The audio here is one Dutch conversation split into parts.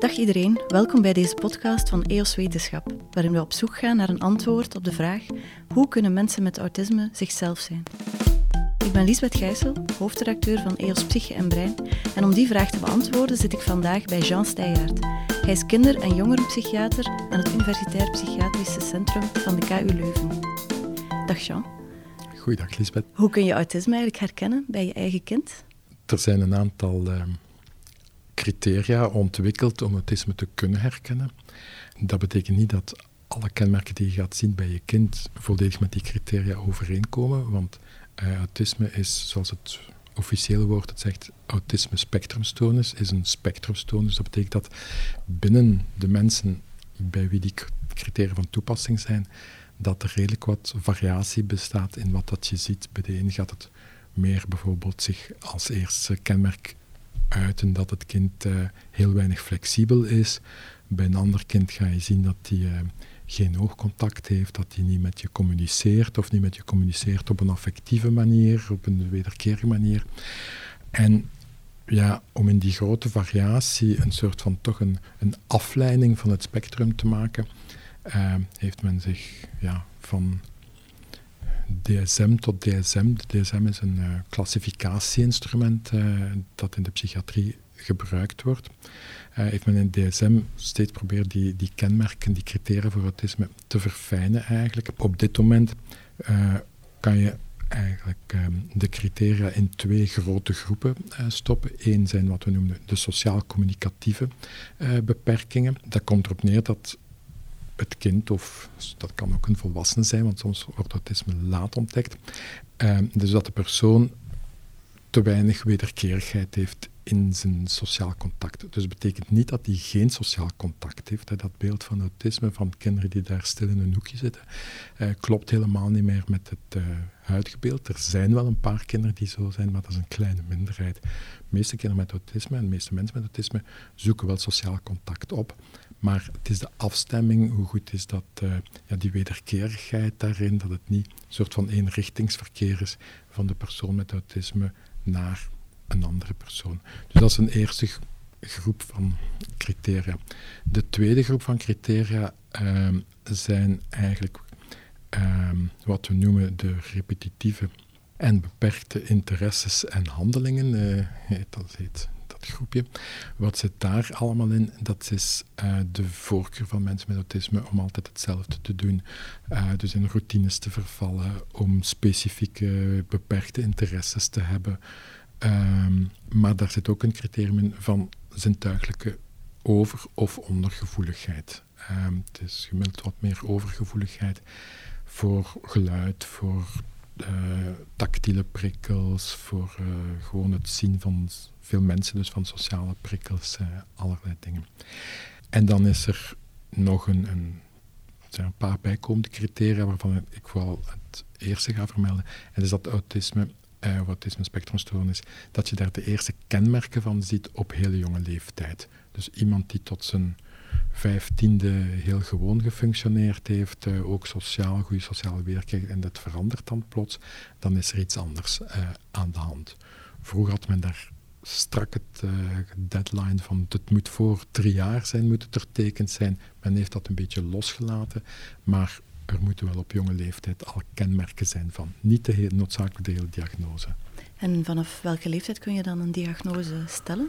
Dag iedereen, welkom bij deze podcast van EOS Wetenschap, waarin we op zoek gaan naar een antwoord op de vraag hoe kunnen mensen met autisme zichzelf zijn? Ik ben Lisbeth Gijssel, hoofdredacteur van EOS Psyche en Brein, en om die vraag te beantwoorden zit ik vandaag bij Jean Steygaard. Hij is kinder- en jongerenpsychiater aan het Universitair Psychiatrische Centrum van de KU Leuven. Dag Jean. Goeiedag Lisbeth. Hoe kun je autisme eigenlijk herkennen bij je eigen kind? Er zijn een aantal uh, criteria ontwikkeld om autisme te kunnen herkennen. Dat betekent niet dat alle kenmerken die je gaat zien bij je kind volledig met die criteria overeenkomen, want uh, autisme is, zoals het officiële woord het zegt, autisme spectrumstoornis, is een spectrumstoornis. Dat betekent dat binnen de mensen bij wie die criteria van toepassing zijn, dat er redelijk wat variatie bestaat in wat dat je ziet. Bij de een gaat het meer bijvoorbeeld zich als eerste kenmerk uiten dat het kind uh, heel weinig flexibel is. Bij een ander kind ga je zien dat hij uh, geen oogcontact heeft, dat hij niet met je communiceert of niet met je communiceert op een affectieve manier, op een wederkerige manier. En ja, om in die grote variatie een soort van toch een, een afleiding van het spectrum te maken, uh, heeft men zich ja, van DSM tot DSM. De DSM is een uh, klassificatieinstrument uh, dat in de psychiatrie gebruikt wordt. Uh, heeft men in DSM steeds probeerd die, die kenmerken, die criteria voor autisme te verfijnen eigenlijk. Op dit moment kan je eigenlijk um, de criteria in twee grote groepen stoppen. Eén zijn wat we noemen de sociaal-communicatieve beperkingen. Dat komt erop neer dat het kind, of dat kan ook een volwassene zijn, want soms wordt autisme laat ontdekt. Uh, dus dat de persoon te weinig wederkerigheid heeft in zijn sociaal contact. Dus betekent niet dat hij geen sociaal contact heeft. Hè. Dat beeld van autisme, van kinderen die daar stil in een hoekje zitten, uh, klopt helemaal niet meer met het uh, huidige beeld. Er zijn wel een paar kinderen die zo zijn, maar dat is een kleine minderheid. De meeste kinderen met autisme en de meeste mensen met autisme zoeken wel sociaal contact op. Maar het is de afstemming, hoe goed is dat, uh, ja, die wederkerigheid daarin, dat het niet een soort van eenrichtingsverkeer is van de persoon met autisme naar een andere persoon. Dus dat is een eerste groep van criteria. De tweede groep van criteria uh, zijn eigenlijk uh, wat we noemen de repetitieve en beperkte interesses en handelingen. Uh, dat heet groepje. Wat zit daar allemaal in? Dat is uh, de voorkeur van mensen met autisme om altijd hetzelfde te doen. Uh, dus in routines te vervallen, om specifieke beperkte interesses te hebben. Um, maar daar zit ook een criterium in van zintuigelijke over- of ondergevoeligheid. Um, het is gemiddeld wat meer overgevoeligheid voor geluid, voor uh, tactiele prikkels, voor uh, gewoon het zien van veel mensen, dus van sociale prikkels, uh, allerlei dingen. En dan is er nog een, een, een paar bijkomende criteria waarvan ik vooral het eerste ga vermelden. En dat is dat autisme uh, autisme spectrumstoornis, dat je daar de eerste kenmerken van ziet op hele jonge leeftijd. Dus iemand die tot zijn vijftiende heel gewoon gefunctioneerd heeft, uh, ook sociaal, goede sociale weerkijk, en dat verandert dan plots, dan is er iets anders uh, aan de hand. Vroeger had men daar strak het uh, deadline van het moet voor drie jaar zijn, moet het er tekend zijn. Men heeft dat een beetje losgelaten, maar er moeten wel op jonge leeftijd al kenmerken zijn van. Niet de heel, noodzakelijk de hele diagnose. En vanaf welke leeftijd kun je dan een diagnose stellen?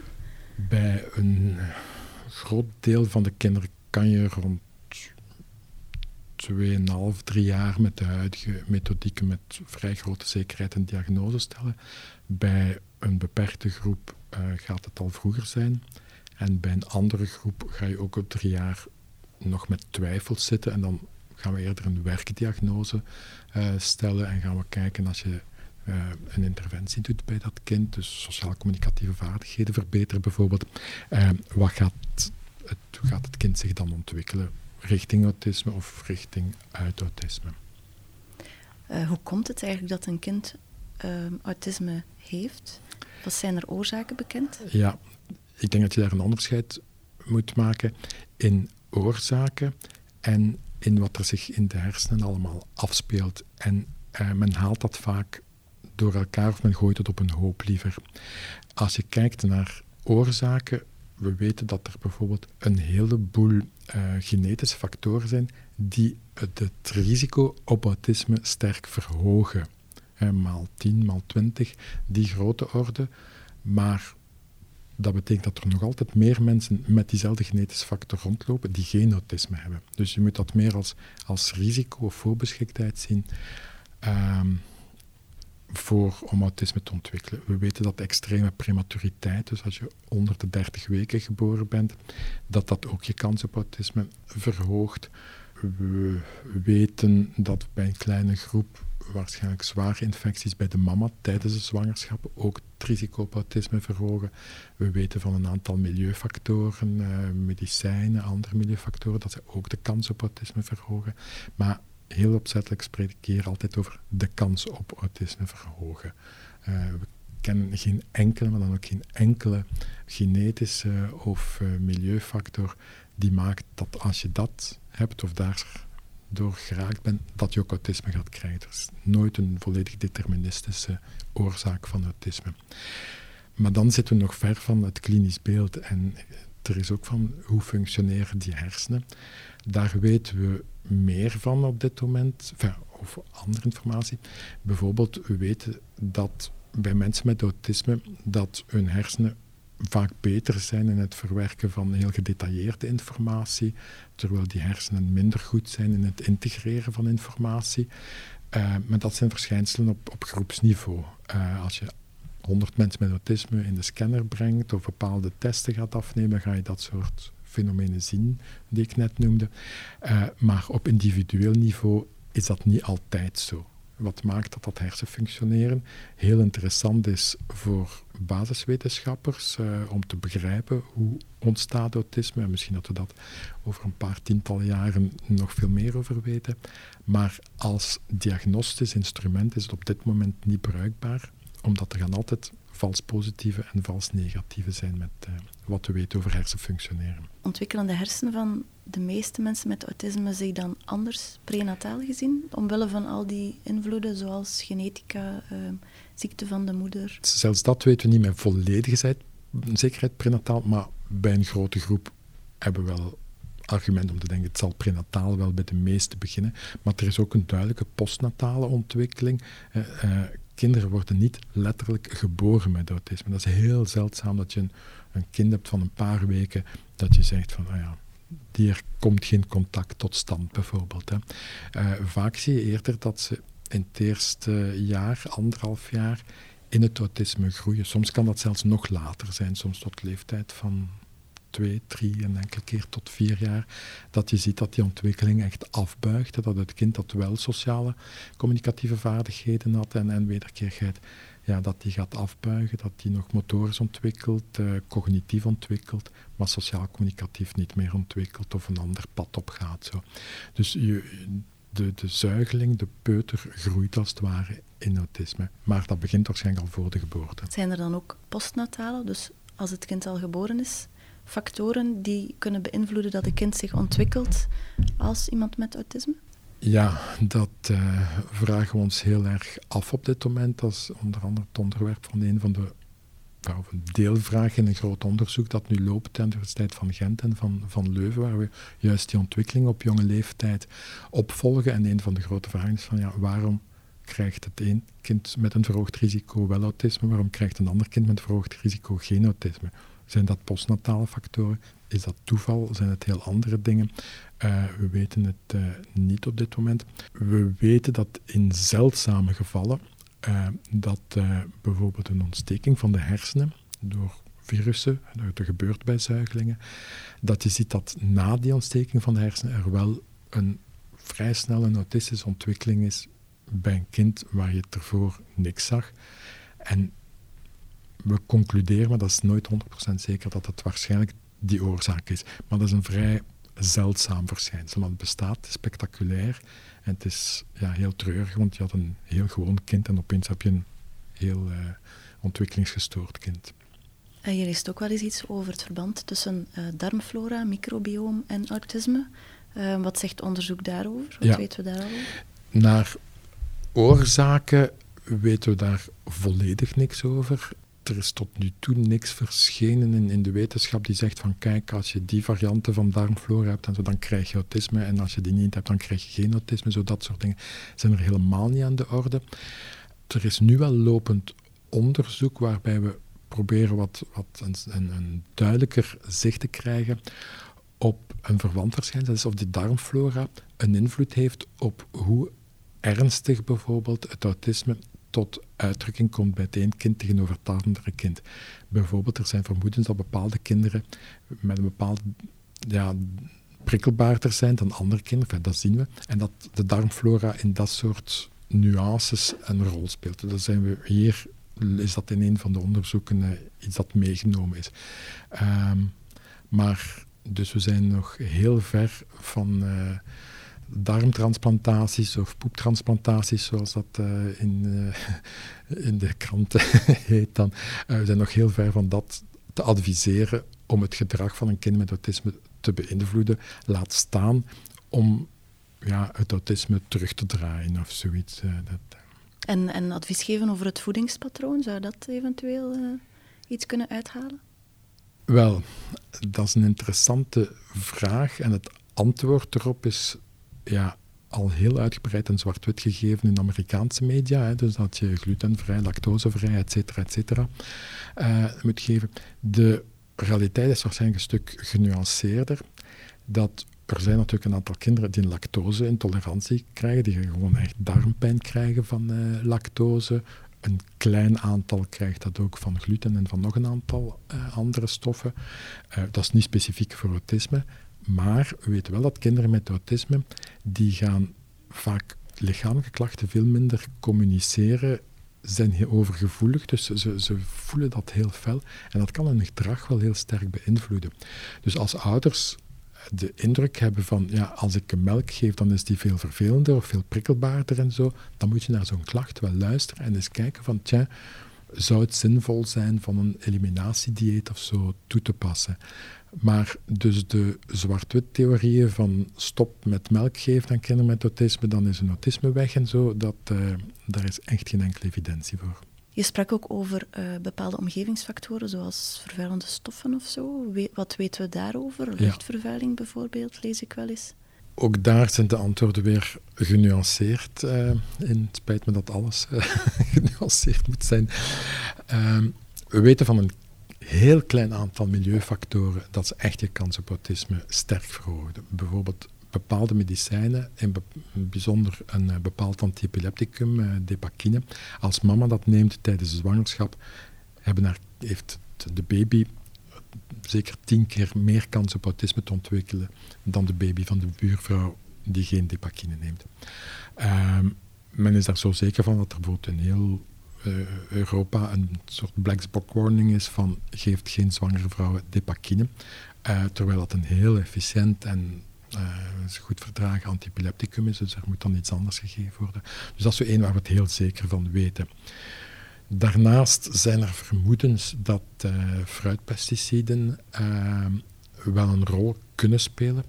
Bij een groot deel van de kinderen kan je rond 2,5, 3 jaar met de huidige methodieken met vrij grote zekerheid een diagnose stellen. Bij een beperkte groep uh, gaat het al vroeger zijn. En bij een andere groep ga je ook op drie jaar nog met twijfels zitten en dan gaan we eerder een werkdiagnose uh, stellen en gaan we kijken als je uh, een interventie doet bij dat kind, dus sociaal-communicatieve vaardigheden verbeteren bijvoorbeeld. Uh, wat gaat het, hoe gaat het kind zich dan ontwikkelen? Richting autisme of richting uit autisme? hoe komt het eigenlijk dat een kind autisme heeft? Wat zijn er oorzaken bekend? Ja, ik denk dat je daar een onderscheid moet maken in oorzaken en in wat er zich in de hersenen allemaal afspeelt. En uh, men haalt dat vaak door elkaar of men gooit het op een hoop liever. Als je kijkt naar oorzaken, we weten dat er bijvoorbeeld een heleboel uh, genetische factoren zijn die het, risico op autisme sterk verhogen. maal 10, maal 20, die grote orde. Maar dat betekent dat er nog altijd meer mensen met diezelfde genetische factor rondlopen die geen autisme hebben. Dus je moet dat meer als, als risico of voorbeschiktheid zien. Ehm, voor, om autisme te ontwikkelen. We weten dat extreme prematuriteit, dus als je onder de 30 weken geboren bent, dat dat ook je kans op autisme verhoogt. We weten dat bij een kleine groep waarschijnlijk zware infecties bij de mama tijdens de zwangerschap ook het risico op autisme verhogen. We weten van een aantal milieufactoren, uh, medicijnen, andere milieufactoren, dat ze ook de kans op autisme verhogen. Maar heel opzettelijk spreek ik hier altijd over de kans op autisme verhogen. Uh, we kennen geen enkele, maar dan ook geen enkele genetische of uh, milieufactor die maakt dat als je dat hebt of daardoor geraakt bent, dat je ook autisme gaat krijgen. Er is nooit een volledig deterministische oorzaak van autisme. Maar dan zitten we nog ver van het klinisch beeld en er is ook van hoe functioneren die hersenen. Daar weten we meer van op dit moment, of andere informatie. Bijvoorbeeld, we weten dat bij mensen met autisme dat hun hersenen vaak beter zijn in het verwerken van heel gedetailleerde informatie, terwijl die hersenen minder goed zijn in het integreren van informatie. Uh, maar dat zijn verschijnselen op, op groepsniveau. Uh, als je 100 mensen met autisme in de scanner brengt of bepaalde testen gaat afnemen, ga je dat soort fenomenen zien die ik net noemde. Uh, maar op individueel niveau is dat niet altijd zo. Wat maakt dat dat hersenfunctioneren heel interessant is voor basiswetenschappers uh, om te begrijpen hoe ontstaat autisme. En misschien dat we dat over een paar tientallen jaren nog veel meer over weten. Maar als diagnostisch instrument is het op dit moment niet bruikbaar, omdat er gaan altijd vals positieve en vals negatieve zijn met uh, wat we weten over hersenfunctioneren. Ontwikkelen de hersenen van de meeste mensen met autisme zich dan anders prenataal gezien, omwille van al die invloeden zoals genetica, uh, ziekte van de moeder? Zelfs dat weten we niet met volledige zekerheid prenataal, maar bij een grote groep hebben we wel argument om te denken, het zal prenataal wel bij de meeste beginnen, maar er is ook een duidelijke postnatale ontwikkeling. Uh, kinderen worden niet letterlijk geboren met autisme. Dat is heel zeldzaam dat je een, kind hebt van een paar weken dat je zegt van, oh ja, hier komt geen contact tot stand bijvoorbeeld. Hè. Uh, vaak zie je eerder dat ze in het eerste jaar, anderhalf jaar, in het autisme groeien. Soms kan dat zelfs nog later zijn, soms tot leeftijd van twee, drie en enkele keer tot vier jaar, dat je ziet dat die ontwikkeling echt afbuigt. Dat het kind dat wel sociale communicatieve vaardigheden had en, en wederkerigheid, ja, dat die gaat afbuigen, dat die nog motorisch ontwikkelt, uh, cognitief ontwikkelt, maar sociaal-communicatief niet meer ontwikkelt of een ander pad opgaat. Zo. Dus je, de, de zuigeling, de peuter, groeit als het ware in autisme. Maar dat begint waarschijnlijk al voor de geboorte. Zijn er dan ook postnatale, dus als het kind al geboren is, factoren die kunnen beïnvloeden dat een kind zich ontwikkelt als iemand met autisme? Ja, dat uh, vragen we ons heel erg af op dit moment. Dat is onder andere het onderwerp van een van de of een deelvraag in een groot onderzoek dat nu loopt aan de Universiteit van Gent en van, van Leuven, waar we juist die ontwikkeling op jonge leeftijd opvolgen. En een van de grote vragen is van ja, waarom krijgt het een kind met een verhoogd risico wel autisme, waarom krijgt een ander kind met een verhoogd risico geen autisme? Zijn dat postnatale factoren? Is dat toeval? Zijn het heel andere dingen? Uh, we weten het uh, niet op dit moment. We weten dat in zeldzame gevallen uh, dat bijvoorbeeld een ontsteking van de hersenen door virussen, dat gebeurt bij zuigelingen, dat je ziet dat na die ontsteking van de hersenen er wel een vrij snelle autistische ontwikkeling is bij een kind waar je ervoor niks zag. En we concluderen, maar dat is nooit 100% zeker, dat het waarschijnlijk die oorzaak is. Maar dat is een vrij zeldzaam verschijnsel. Want het bestaat, spectaculair. En het is ja, heel treurig, want je had een heel gewoon kind en opeens heb je een heel uh, ontwikkelingsgestoord kind. En hier is ook wel eens iets over het verband tussen uh, darmflora, microbioom en autisme. Uh, wat zegt onderzoek daarover? Wat weten we daarover? Naar oorzaken weten we daar volledig niks over. Er is tot nu toe niks verschenen in, de wetenschap die zegt van kijk, als je die varianten van darmflora hebt, en zo, dan krijg je autisme. En als je die niet hebt, dan krijg je geen autisme. Zo dat soort dingen zijn er helemaal niet aan de orde. Er is nu wel lopend onderzoek waarbij we proberen wat, wat een, een, duidelijker zicht te krijgen op een verwantwaarschijnlijk, dat is of die darmflora een invloed heeft op hoe ernstig bijvoorbeeld het autisme tot uitdrukking komt bij het een kind tegenover het andere kind. Bijvoorbeeld, er zijn vermoedens dat bepaalde kinderen met een bepaalde ja, prikkelbaarder zijn dan andere kinderen. dat zien we. En dat de darmflora in dat soort nuances een rol speelt. Dan zijn we hier, is dat in een van de onderzoeken uh, iets dat meegenomen is. Ehm, maar dus we zijn nog heel ver van uh, darmtransplantaties of poeptransplantaties, zoals dat uh, in, uh, in de kranten heet dan. we zijn nog heel ver van dat te adviseren om het gedrag van een kind met autisme te beïnvloeden. Laat staan om ja, het autisme terug te draaien of zoiets. dat, en, en advies geven over het voedingspatroon, zou dat eventueel iets kunnen uithalen? Wel, dat is een interessante vraag en het antwoord erop is ja, al heel uitgebreid en zwart-wit gegeven in Amerikaanse media. Hè, dus dat je glutenvrij, lactosevrij, et cetera, et cetera, uh, moet geven. De realiteit is waarschijnlijk een stuk genuanceerder. Dat er zijn natuurlijk een aantal kinderen die een lactose-intolerantie krijgen, die gewoon echt darmpijn krijgen van uh, lactose, een klein aantal krijgt dat ook van gluten en van nog een aantal uh, andere stoffen. Dat is niet specifiek voor autisme, maar we weten wel dat kinderen met autisme, die gaan vaak lichamelijke klachten veel minder communiceren, zijn heel overgevoelig, dus ze, ze voelen dat heel fel. En dat kan hun gedrag wel heel sterk beïnvloeden. Dus als ouders de indruk hebben van, ja, als ik een melk geef, dan is die veel vervelender of veel prikkelbaarder en zo, dan moet je naar zo'n klacht wel luisteren en eens kijken van, tja, zou het zinvol zijn van een eliminatiedieet of zo toe te passen? Maar dus de zwart-wit theorieën van stop met melk geven aan kinderen met autisme, dan is een autisme weg en zo, dat, uh, daar is echt geen enkele evidentie voor. Je sprak ook over uh, bepaalde omgevingsfactoren, zoals vervuilende stoffen of zo. wat weten we daarover? Luchtvervuiling bijvoorbeeld, lees ik wel eens. Ook daar zijn de antwoorden weer genuanceerd. Uh, in. Het spijt me dat alles genuanceerd moet zijn. Ehm, we weten van een heel klein aantal milieufactoren dat ze echt je kans op autisme sterk verhogen. Bijvoorbeeld bepaalde medicijnen, in bijzonder een eh, bepaald antiepilepticum, uh, depakine. Als mama dat neemt tijdens de zwangerschap, haar, heeft de baby zeker tien keer meer kans op autisme te ontwikkelen dan de baby van de buurvrouw die geen depakine neemt. Uh, men is daar zo zeker van dat er bijvoorbeeld in heel Europa een soort black box warning is van geeft geen zwangere vrouwen depakine. Uh, terwijl dat een heel efficiënt en uh, goed verdragen antiepilepticum is, dus er moet dan iets anders gegeven worden. Dus dat is zo één waar we het heel zeker van weten. Daarnaast zijn er vermoedens dat fruitpesticiden wel een rol kunnen spelen,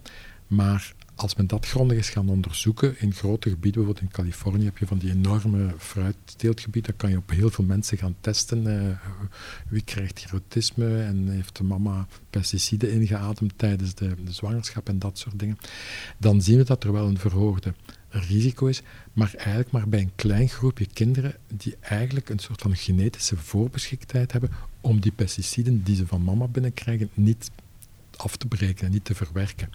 maar als men dat grondig is gaan onderzoeken in grote gebieden, bijvoorbeeld in Californië heb je van die enorme fruitteeltgebieden, dan kan je op heel veel mensen gaan testen. Uh, wie krijgt en heeft de mama pesticiden ingeademd tijdens de, de, zwangerschap en dat soort dingen. Dan zien we dat er wel een verhoogde risico is, maar eigenlijk maar bij een klein groepje kinderen die eigenlijk een soort van genetische voorbeschiktheid hebben om die pesticiden die ze van mama binnenkrijgen niet af te breken en niet te verwerken.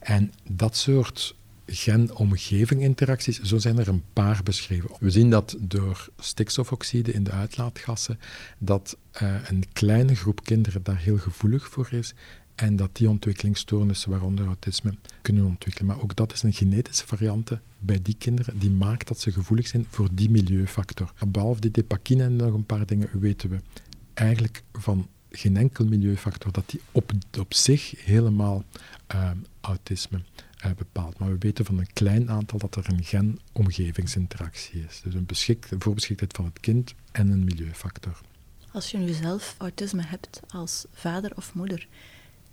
En dat soort gen-omgeving-interacties, zo zijn er een paar beschreven. We zien dat door stikstofoxide in de uitlaatgassen, dat uh, een kleine groep kinderen daar heel gevoelig voor is en dat die ontwikkelingsstoornissen, waaronder autisme, kunnen ontwikkelen. Maar ook dat is een genetische variante bij die kinderen, die maakt dat ze gevoelig zijn voor die milieufactor. Behalve die depakine en nog een paar dingen weten we eigenlijk van geen enkel milieufactor dat die op, op zich helemaal uh, autisme uh, bepaalt. Maar we weten van een klein aantal dat er een gen-omgevingsinteractie is. Dus een beschik, voorbeschiktheid van het kind en een milieufactor. Als je nu zelf autisme hebt als vader of moeder,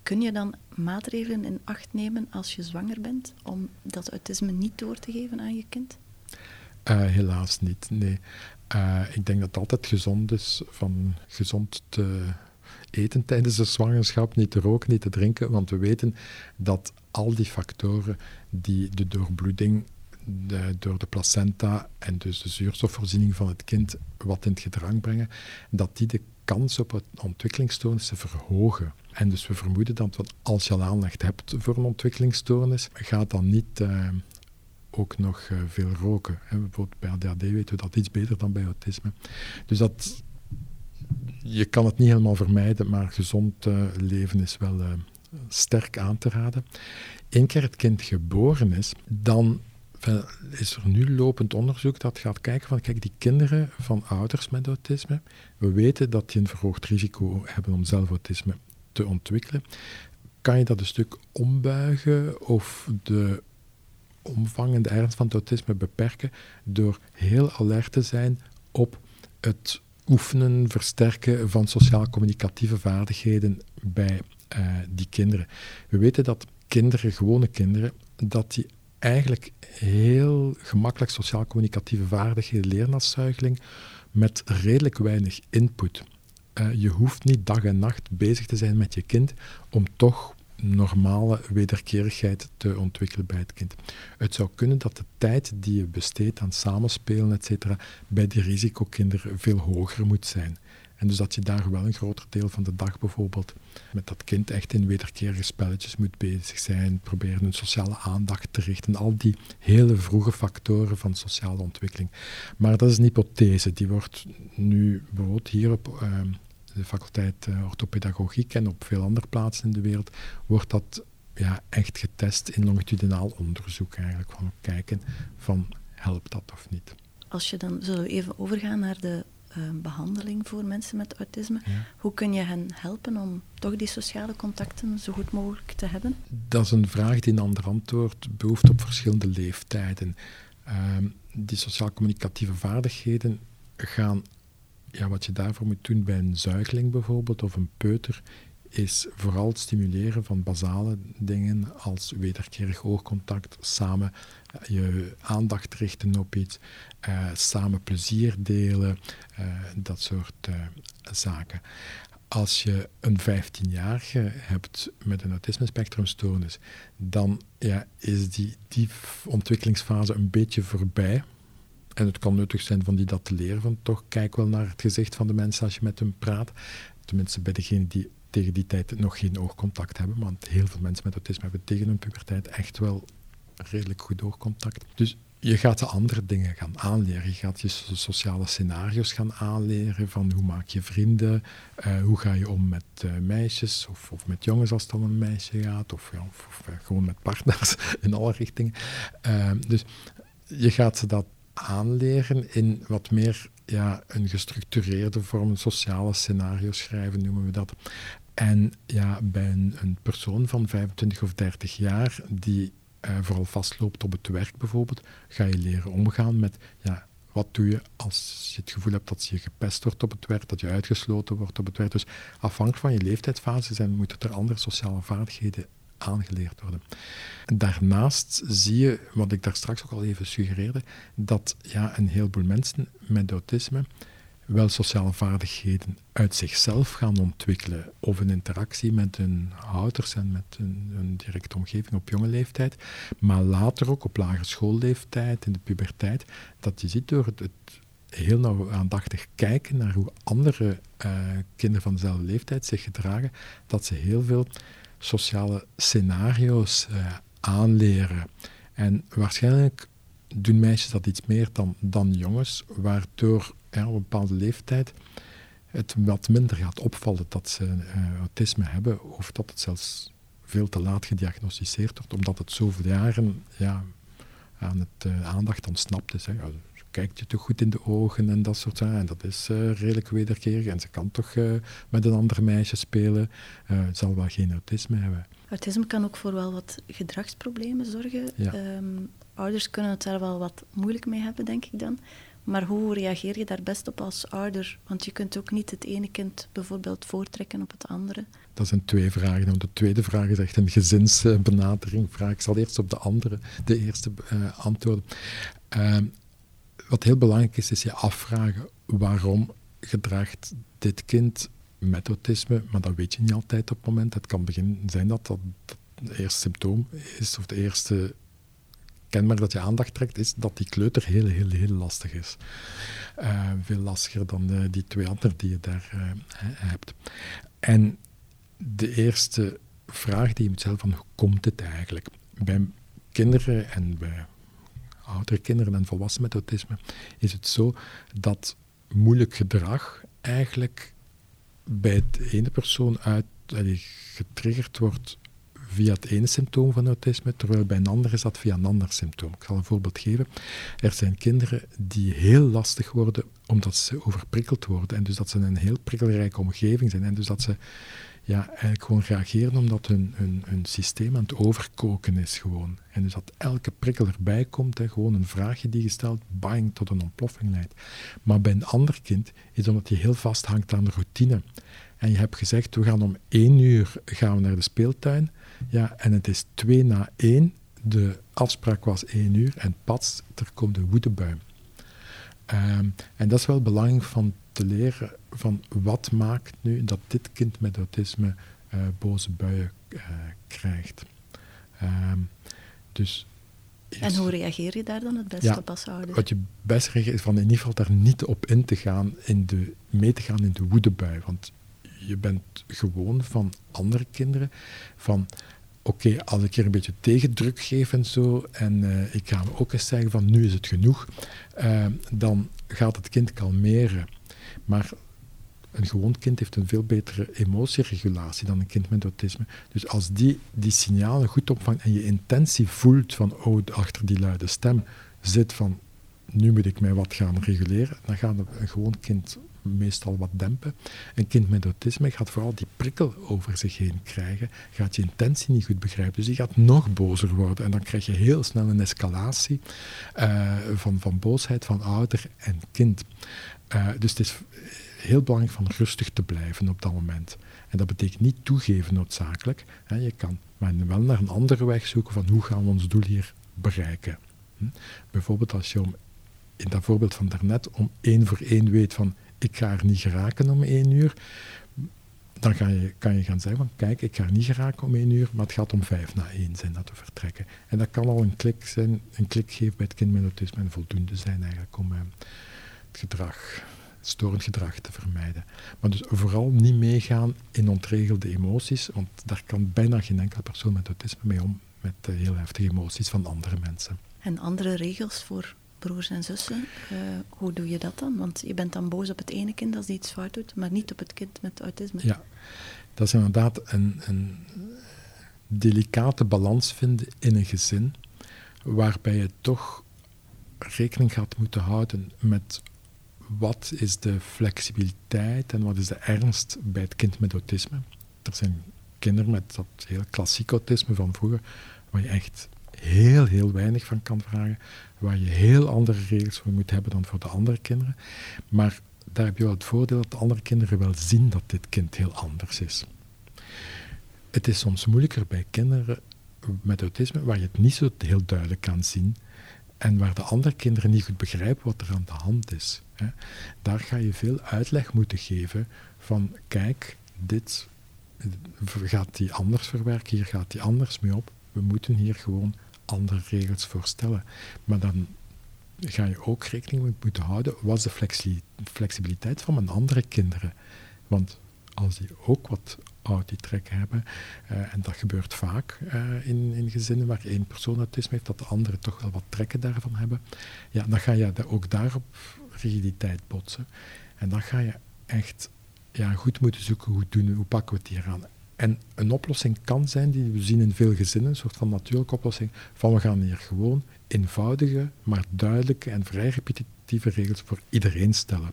kun je dan maatregelen in acht nemen als je zwanger bent om dat autisme niet door te geven aan je kind? helaas niet, nee. ik denk dat het altijd gezond is van gezond te eten tijdens de zwangerschap, niet te roken, niet te drinken, want we weten dat al die factoren die de doorbloeding de, door de placenta en dus de zuurstofvoorziening van het kind wat in het gedrang brengen, dat die de kans op ontwikkelingsstoornissen verhogen. En dus we vermoeden dat als je al aandacht hebt voor een ontwikkelingsstoornis, gaat dan niet uh, ook nog uh, veel roken. Bijvoorbeeld bij ADHD weten we dat iets beter dan bij autisme. Dus dat, je kan het niet helemaal vermijden, maar gezond uh, leven is wel sterk aan te raden. Eén keer het kind geboren is, dan is er nu lopend onderzoek dat gaat kijken van, kijk, die kinderen van ouders met autisme, we weten dat die een verhoogd risico hebben om zelf autisme te ontwikkelen. Kan je dat een stuk ombuigen of de omvang en de ernst van het autisme beperken door heel alert te zijn op het oefenen, versterken van sociaal-communicatieve vaardigheden bij uh, die kinderen. We weten dat kinderen, gewone kinderen, dat die eigenlijk heel gemakkelijk sociaal-communicatieve vaardigheden leren als zuigeling met redelijk weinig input. Uh, je hoeft niet dag en nacht bezig te zijn met je kind om toch normale wederkerigheid te ontwikkelen bij het kind. Het zou kunnen dat de tijd die je besteedt aan samenspelen, etc., bij die risicokinderen veel hoger moet zijn. En dus dat je daar wel een groter deel van de dag bijvoorbeeld met dat kind echt in wederkerige spelletjes moet bezig zijn, proberen een sociale aandacht te richten, al die hele vroege factoren van sociale ontwikkeling. Maar dat is een hypothese, die wordt nu bijvoorbeeld hier op uh, de faculteit uh, orthopedagogiek en op veel andere plaatsen in de wereld, wordt dat ja, echt getest in longitudinaal onderzoek eigenlijk, van kijken van helpt dat of niet. Als je dan, zullen we even overgaan naar de uh, behandeling voor mensen met autisme. Hoe kun je hen helpen om toch die sociale contacten zo goed mogelijk te hebben? Dat is een vraag die een ander antwoord behoeft op verschillende leeftijden. Uh, die sociaal-communicatieve vaardigheden gaan, ja, wat je daarvoor moet doen bij een zuigeling bijvoorbeeld of een peuter, is vooral het stimuleren van basale dingen als wederkerig oogcontact, samen eh, je aandacht richten op iets, uh, samen plezier delen, uh, dat soort zaken. Als je een 15-jarige hebt met een autisme-spectrumstoornis, dan ja, is die, die ontwikkelingsfase een beetje voorbij. En het kan nuttig zijn van die dat te leren, van toch kijk wel naar het gezicht van de mensen als je met hem praat. Tenminste, bij degene die tegen die tijd nog geen oogcontact hebben. Want heel veel mensen met autisme hebben tegen hun puberteit echt wel redelijk goed oogcontact. Dus je gaat de andere dingen gaan aanleren. Je gaat je sociale scenario's gaan aanleren van hoe maak je vrienden, uh, hoe ga je om met uh, meisjes of, of, met jongens als het om een meisje gaat, of, ja, of, of uh, gewoon met partners in alle richtingen. dus je gaat ze dat aanleren in wat meer ja, een gestructureerde vorm, een sociale scenario schrijven noemen we dat. En ja, bij een, persoon van 25 of 30 jaar die uh, vooral vastloopt op het werk bijvoorbeeld, ga je leren omgaan met ja, wat doe je als je het gevoel hebt dat je gepest wordt op het werk, dat je uitgesloten wordt op het werk. Dus afhankelijk van je leeftijdsfase zijn, moeten er andere sociale vaardigheden aangeleerd worden. Daarnaast zie je, wat ik daar straks ook al even suggereerde, dat ja, een heleboel mensen met autisme wel sociale vaardigheden uit zichzelf gaan ontwikkelen of een interactie met hun ouders en met hun, directe omgeving op jonge leeftijd, maar later ook op lagere schoolleeftijd, in de puberteit, dat je ziet door het, heel nauw aandachtig kijken naar hoe andere uh, kinderen van dezelfde leeftijd zich gedragen, dat ze heel veel sociale scenario's uh, aanleren. En waarschijnlijk doen meisjes dat iets meer dan, dan jongens, waardoor op een bepaalde leeftijd het wat minder gaat opvallen dat ze uh, autisme hebben, of dat het zelfs veel te laat gediagnosticeerd wordt, omdat het zoveel jaren ja, aan het uh, aandacht ontsnapt is. Kijkt je toch goed in de ogen en dat soort zaken. En dat is uh, redelijk wederkerig. En ze kan toch met een ander meisje spelen. zal wel geen autisme hebben. Autisme kan ook voor wel wat gedragsproblemen zorgen. Ja. Ehm, ouders kunnen het daar wel wat moeilijk mee hebben, denk ik dan. Maar hoe reageer je daar best op als ouder? Want je kunt ook niet het ene kind bijvoorbeeld voortrekken op het andere. Dat zijn twee vragen. De tweede vraag is echt een gezinsbenadering. Vraag. Ik zal eerst op de andere, de eerste uh, antwoorden. Uh, wat heel belangrijk is, is je afvragen waarom gedraagt dit kind met autisme, maar dat weet je niet altijd op het moment. Het kan beginnen zijn dat dat het eerste symptoom is, of de eerste kenmerk dat je aandacht trekt, is dat die kleuter heel, heel, heel lastig is. Uh, veel lastiger dan uh, die twee anderen die je daar uh, hebt. En de eerste vraag die je moet stellen van hoe komt het eigenlijk? Bij kinderen en bij oudere kinderen en volwassenen met autisme is het zo dat moeilijk gedrag eigenlijk bij het ene persoon uit, getriggerd wordt via het ene symptoom van autisme, terwijl bij een ander is dat via een ander symptoom. Ik zal een voorbeeld geven. Er zijn kinderen die heel lastig worden omdat ze overprikkeld worden en dus dat ze in een heel prikkelrijke omgeving zijn en dus dat ze ja, eigenlijk gewoon reageren omdat hun, hun, hun systeem aan het overkoken is gewoon. En dus dat elke prikkel erbij komt, hè, gewoon een vraagje die gesteld, bang, tot een ontploffing leidt. Maar bij een ander kind is omdat hij heel vast hangt aan de routine. En je hebt gezegd, we gaan om één uur gaan we naar de speeltuin. Ja, en het is twee na één. De afspraak was één uur en pats, er komt een woedebui. Um, en dat is wel belangrijk van te leren van wat maakt nu dat dit kind met autisme uh, boze buien uh, krijgt. Um, dus en hoe reageer je daar dan het beste ja, op als ouder? Wat je best reageert is van in ieder geval daar niet op in te gaan, in de, mee te gaan in de woedebui. Want je bent gewoon van andere kinderen, van oké, okay, als ik hier een beetje tegendruk geef en zo, en uh, ik ga hem ook eens zeggen van nu is het genoeg, uh, dan gaat het kind kalmeren. Maar een gewoon kind heeft een veel betere emotieregulatie dan een kind met autisme. Dus als die die signalen goed opvangt en je intentie voelt van, oh, achter die luide stem zit van, nu moet ik mij wat gaan reguleren, dan gaat een gewoon kind meestal wat dempen. Een kind met autisme gaat vooral die prikkel over zich heen krijgen, gaat je intentie niet goed begrijpen, dus die gaat nog bozer worden en dan krijg je heel snel een escalatie uh, van, van boosheid van ouder en kind. Uh, dus het is heel belangrijk van rustig te blijven op dat moment. En dat betekent niet toegeven noodzakelijk. Hè. Je kan maar wel naar een andere weg zoeken van hoe gaan we ons doel hier bereiken. Hm? Bijvoorbeeld als je om, in dat voorbeeld van daarnet om één voor één weet van ik ga er niet geraken om één uur, dan ga je, kan je gaan zeggen van kijk, ik ga er niet geraken om één uur, maar het gaat om vijf na één zijn dat we vertrekken. En dat kan al een klik zijn, een klik geven bij het kind met autisme en voldoende zijn eigenlijk om eh, het gedrag storend gedrag te vermijden. Maar dus vooral niet meegaan in ontregelde emoties, want daar kan bijna geen enkele persoon met autisme mee om, met uh, heel heftige emoties van andere mensen. En andere regels voor broers en zussen, uh, hoe doe je dat dan? Want je bent dan boos op het ene kind als die iets fout doet, maar niet op het kind met autisme. Ja, dat is inderdaad een, een delicate balans vinden in een gezin, waarbij je toch rekening gaat moeten houden met wat is de flexibiliteit en wat is de ernst bij het kind met autisme. Er zijn kinderen met dat heel klassiek autisme van vroeger, waar je echt heel, heel weinig van kan vragen, waar je heel andere regels voor moet hebben dan voor de andere kinderen. Maar daar heb je wel het voordeel dat de andere kinderen wel zien dat dit kind heel anders is. Het is soms moeilijker bij kinderen met autisme, waar je het niet zo heel duidelijk kan zien en waar de andere kinderen niet goed begrijpen wat er aan de hand is. Daar ga je veel uitleg moeten geven van kijk, dit gaat die anders verwerken, hier gaat die anders mee op. We moeten hier gewoon andere regels voor stellen. Maar dan ga je ook rekening mee moeten houden, wat de flexibiliteit van mijn andere kinderen? Want als die ook wat trek hebben. Uh, en dat gebeurt vaak uh, in, in gezinnen waar één persoon autisme heeft, dat de anderen toch wel wat trekken daarvan hebben. Ja, dan ga je ook daarop rigiditeit botsen. En dan ga je echt ja, goed moeten zoeken hoe, doen, hoe pakken we het hier aan. En een oplossing kan zijn, die we zien in veel gezinnen, een soort van natuurlijke oplossing, van we gaan hier gewoon eenvoudige, maar duidelijke en vrij repetitieve regels voor iedereen stellen.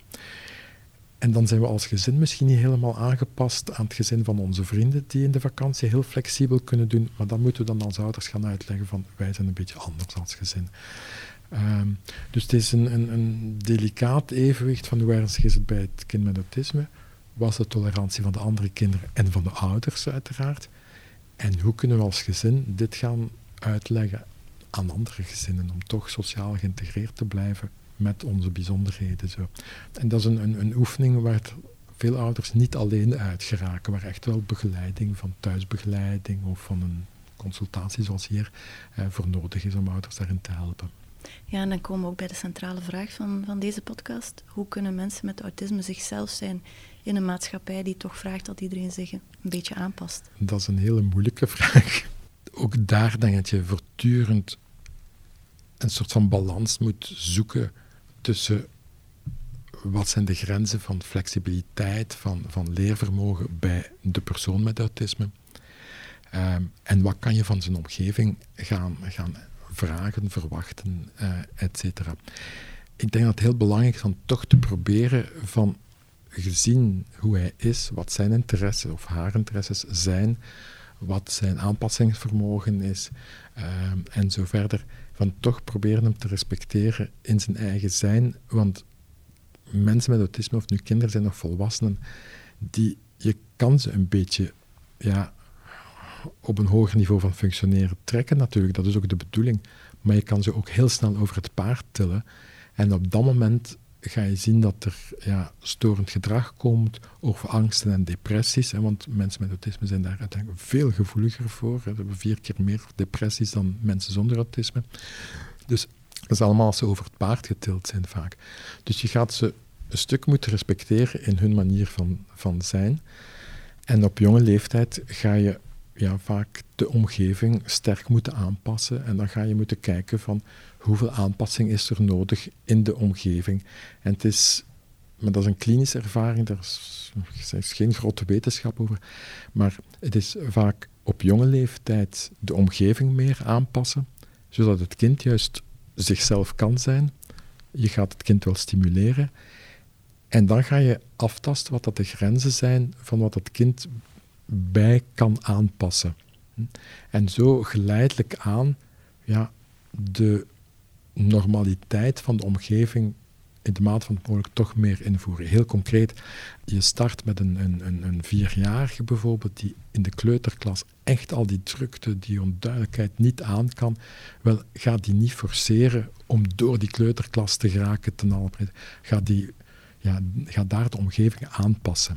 En dan zijn we als gezin misschien niet helemaal aangepast aan het gezin van onze vrienden, die in de vakantie heel flexibel kunnen doen. Maar dan moeten we dan als ouders gaan uitleggen van wij zijn een beetje anders als gezin. Um, dus het is een, een, een, delicaat evenwicht van hoe ernstig is het bij het kind met autisme. Was de tolerantie van de andere kinderen en van de ouders uiteraard. En hoe kunnen we als gezin dit gaan uitleggen aan andere gezinnen om toch sociaal geïntegreerd te blijven met onze bijzonderheden. Zo. En dat is een, een, een oefening waar veel ouders niet alleen uit geraken, waar echt wel begeleiding van thuisbegeleiding of van een consultatie zoals hier eh, voor nodig is om ouders daarin te helpen. Ja, en dan komen we ook bij de centrale vraag van, van deze podcast. Hoe kunnen mensen met autisme zichzelf zijn in een maatschappij die toch vraagt dat iedereen zich een beetje aanpast? Dat is een hele moeilijke vraag. Ook daar denk ik dat je voortdurend een soort van balans moet zoeken tussen wat zijn de grenzen van flexibiliteit, van, van leervermogen bij de persoon met autisme. Um, en wat kan je van zijn omgeving gaan, gaan vragen, verwachten, uh, et cetera. Ik denk dat het heel belangrijk is om toch te proberen van, gezien hoe hij is, wat zijn interesses of haar interesses zijn, wat zijn aanpassingsvermogen is um, en zo verder, van toch proberen hem te respecteren in zijn eigen zijn, want mensen met autisme, of nu kinderen zijn of volwassenen, die, je kan ze een beetje ja, op een hoger niveau van functioneren trekken natuurlijk, dat is ook de bedoeling. Maar je kan ze ook heel snel over het paard tillen. En op dat moment ga je zien dat er ja, storend gedrag komt, of angsten en depressies. Hè, want mensen met autisme zijn daar uiteindelijk veel gevoeliger voor. Ze hebben vier keer meer depressies dan mensen zonder autisme. Dus dat is allemaal als ze over het paard getild zijn vaak. Dus je gaat ze een stuk moeten respecteren in hun manier van, van zijn. En op jonge leeftijd ga je ja, vaak de omgeving sterk moeten aanpassen. En dan ga je moeten kijken van hoeveel aanpassing is er nodig in de omgeving. En het is, maar dat is een klinische ervaring, daar is, er is geen grote wetenschap over. Maar het is vaak op jonge leeftijd de omgeving meer aanpassen, zodat het kind juist zichzelf kan zijn. Je gaat het kind wel stimuleren. En dan ga je aftasten wat dat de grenzen zijn van wat het kind bij kan aanpassen. En zo geleidelijk aan ja, de normaliteit van de omgeving in de mate van het mogelijk toch meer invoeren. Heel concreet, je start met een, een, een, vierjarige bijvoorbeeld, die in de kleuterklas echt al die drukte, die onduidelijkheid niet aan kan. Wel, ga die niet forceren om door die kleuterklas te geraken ten alle Ga, die, ja, ga daar de omgeving aanpassen.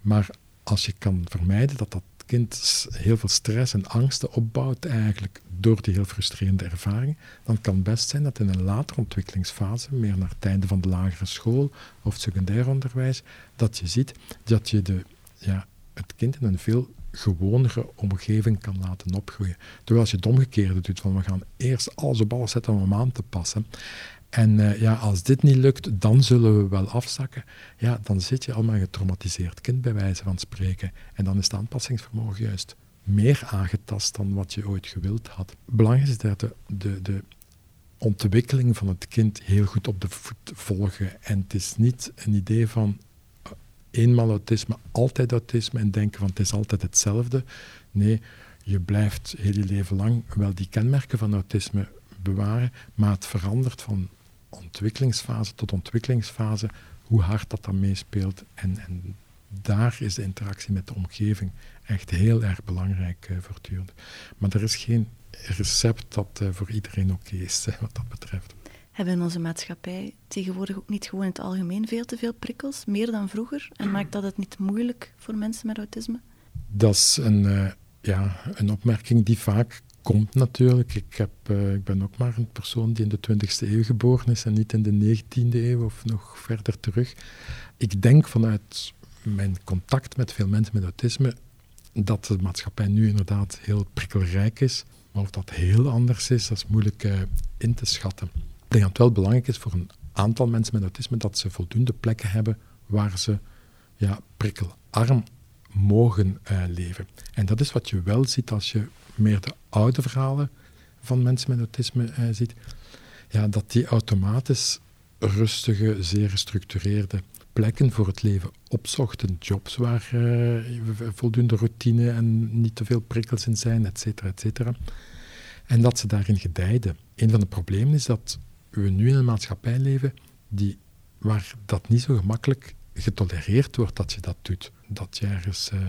Maar als je kan vermijden dat dat kind heel veel stress en angsten opbouwt eigenlijk door die heel frustrerende ervaring, dan kan het best zijn dat in een latere ontwikkelingsfase, meer naar het einde van de lagere school of secundair onderwijs, dat je ziet dat je de, ja, het kind in een veel gewonere omgeving kan laten opgroeien. Terwijl als je het omgekeerde doet, van we gaan eerst alles op alles zetten om hem aan te passen, en uh, ja, als dit niet lukt, dan zullen we wel afzakken. Ja, dan zit je al met een getraumatiseerd kind, bij wijze van spreken. En dan is het aanpassingsvermogen juist meer aangetast dan wat je ooit gewild had. Belangrijk is dat de, de, de ontwikkeling van het kind heel goed op de voet volgen. En het is niet een idee van uh, eenmaal autisme, altijd autisme en denken van het is altijd hetzelfde. Nee, je blijft heel je leven lang wel die kenmerken van autisme bewaren, maar het verandert van ontwikkelingsfase tot ontwikkelingsfase, hoe hard dat dan meespeelt. En, en daar is de interactie met de omgeving echt heel erg belangrijk uh, voortdurend. Maar er is geen recept dat uh, voor iedereen oké is, wat dat betreft. Hebben in onze maatschappij tegenwoordig ook niet gewoon in het algemeen veel te veel prikkels, meer dan vroeger? En maakt dat het niet moeilijk voor mensen met autisme? Dat is een, uh, ja, een opmerking die vaak komt natuurlijk. Ik, uh, ik ben ook maar een persoon die in de 20e eeuw geboren is en niet in de 19e eeuw of nog verder terug. Ik denk vanuit mijn contact met veel mensen met autisme dat de maatschappij nu inderdaad heel prikkelrijk is. Maar of dat heel anders is, dat is moeilijk uh, in te schatten. Ik denk dat het wel belangrijk is voor een aantal mensen met autisme dat ze voldoende plekken hebben waar ze ja, prikkelarm mogen uh, leven. En dat is wat je wel ziet als je meer de oude verhalen van mensen met autisme uh, ziet, ja, dat die automatisch rustige, zeer gestructureerde plekken voor het leven opzochten. Jobs waar uh, voldoende routine en niet te veel prikkels in zijn, et cetera, et cetera. En dat ze daarin gedijden. Een van de problemen is dat we nu in een maatschappij leven die, waar dat niet zo gemakkelijk getolereerd wordt dat je dat doet. Dat je ergens uh,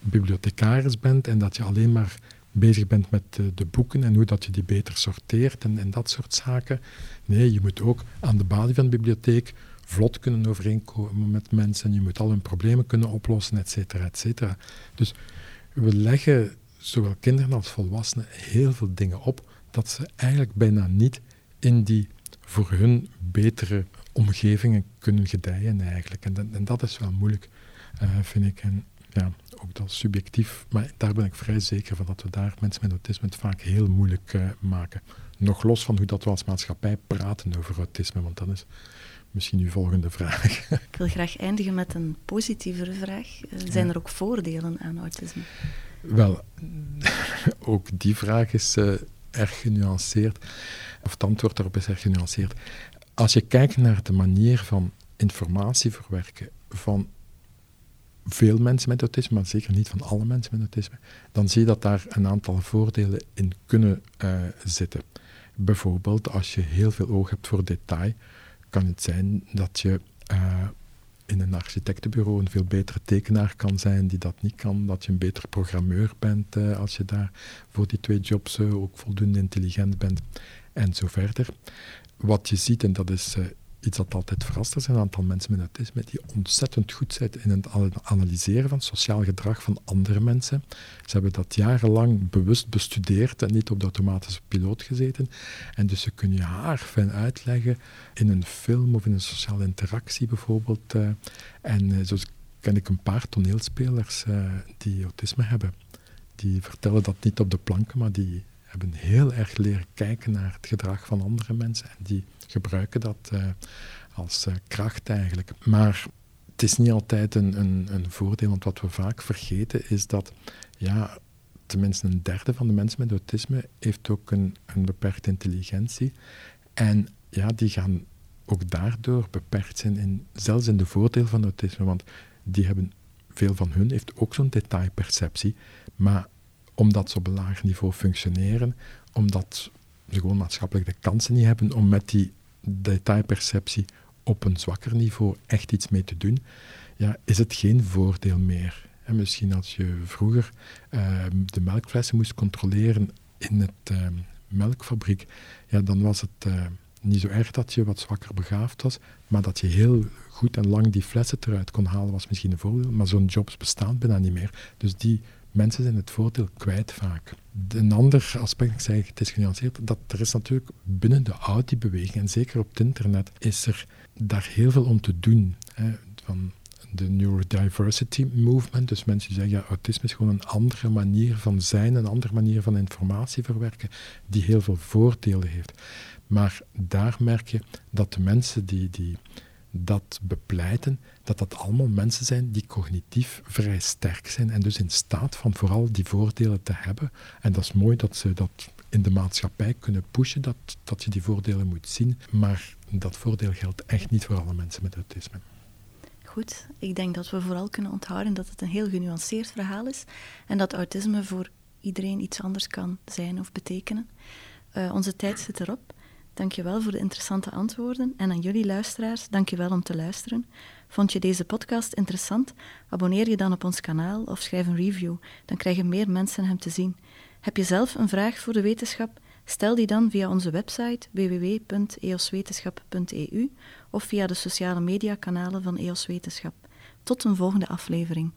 bibliothecaris bent en dat je alleen maar bezig bent met de, de, boeken en hoe dat je die beter sorteert en, en dat soort zaken. Nee, je moet ook aan de balie van de bibliotheek vlot kunnen overeenkomen met mensen. Je moet al hun problemen kunnen oplossen, et cetera, et cetera. Dus we leggen zowel kinderen als volwassenen heel veel dingen op dat ze eigenlijk bijna niet in die voor hun betere omgevingen kunnen gedijen eigenlijk. En, en dat is wel moeilijk, uh, vind ik. En ja, ook dat subjectief, maar daar ben ik vrij zeker van dat we daar mensen met autisme het vaak heel moeilijk uh, maken. Nog los van hoe dat we als maatschappij praten over autisme, want dat is misschien uw volgende vraag. Ik wil graag eindigen met een positievere vraag. Uh, zijn er ook voordelen aan autisme? Wel, ook die vraag is uh, erg genuanceerd, of het antwoord daarop is erg genuanceerd. Als je kijkt naar de manier van informatie verwerken van veel mensen met autisme, maar zeker niet van alle mensen met autisme, dan zie je dat daar een aantal voordelen in kunnen uh, zitten. Bijvoorbeeld als je heel veel oog hebt voor detail, kan het zijn dat je uh, in een architectenbureau een veel betere tekenaar kan zijn die dat niet kan, dat je een betere programmeur bent uh, als je daar voor die twee jobs ook voldoende intelligent bent en zo verder. Wat je ziet, en dat is iets dat altijd verrast. Er zijn een aantal mensen met autisme die ontzettend goed zijn in het analyseren van sociaal gedrag van andere mensen. Ze hebben dat jarenlang bewust bestudeerd en niet op de automatische piloot gezeten. En dus ze kunnen je haar fijn uitleggen in een film of in een sociale interactie bijvoorbeeld. Uh, en uh, zo ken ik een paar toneelspelers uh, die autisme hebben. Die vertellen dat niet op de planken, maar die hebben heel erg leren kijken naar het gedrag van andere mensen. En die gebruiken dat uh, als uh, kracht eigenlijk. Maar het is niet altijd een, een, een, voordeel, want wat we vaak vergeten is dat ja, tenminste een derde van de mensen met autisme heeft ook een, een beperkte intelligentie. En ja, die gaan ook daardoor beperkt zijn, in, zelfs in de voordeel van autisme, want die hebben, veel van hun heeft ook zo'n detailperceptie, maar omdat ze op een laag niveau functioneren, omdat ze gewoon maatschappelijk de kansen niet hebben om met die detailperceptie op een zwakker niveau echt iets mee te doen, ja, is het geen voordeel meer. En misschien als je vroeger uh, de melkflessen moest controleren in het uh, melkfabriek, ja, dan was het uh, niet zo erg dat je wat zwakker begaafd was, maar dat je heel goed en lang die flessen eruit kon halen was misschien een voordeel, maar zo'n jobs bestaan bijna niet meer. Dus die mensen zijn het voordeel kwijt vaak. Een ander aspect, ik zeg het is genuanceerd, dat er is natuurlijk binnen de Audi-beweging, en zeker op het internet, is er daar heel veel om te doen. Hè, van de neurodiversity movement, dus mensen die zeggen, ja, autisme is gewoon een andere manier van zijn, een andere manier van informatie verwerken, die heel veel voordelen heeft. Maar daar merk je dat de mensen die, die dat bepleiten, dat dat allemaal mensen zijn die cognitief vrij sterk zijn en dus in staat van vooral die voordelen te hebben. En dat is mooi dat ze dat in de maatschappij kunnen pushen, dat, dat je die voordelen moet zien. Maar dat voordeel geldt echt niet voor alle mensen met autisme. Goed, ik denk dat we vooral kunnen onthouden dat het een heel genuanceerd verhaal is en dat autisme voor iedereen iets anders kan zijn of betekenen. Uh, onze tijd zit erop. Dankjewel voor de interessante antwoorden en aan jullie luisteraars, dankjewel om te luisteren. Vond je deze podcast interessant? Abonneer je dan op ons kanaal of schrijf een review, dan krijgen meer mensen hem te zien. Heb je zelf een vraag voor de wetenschap? Stel die dan via onze website www.eoswetenschap.eu of via de sociale mediakanalen van EOS Wetenschap. Tot een volgende aflevering.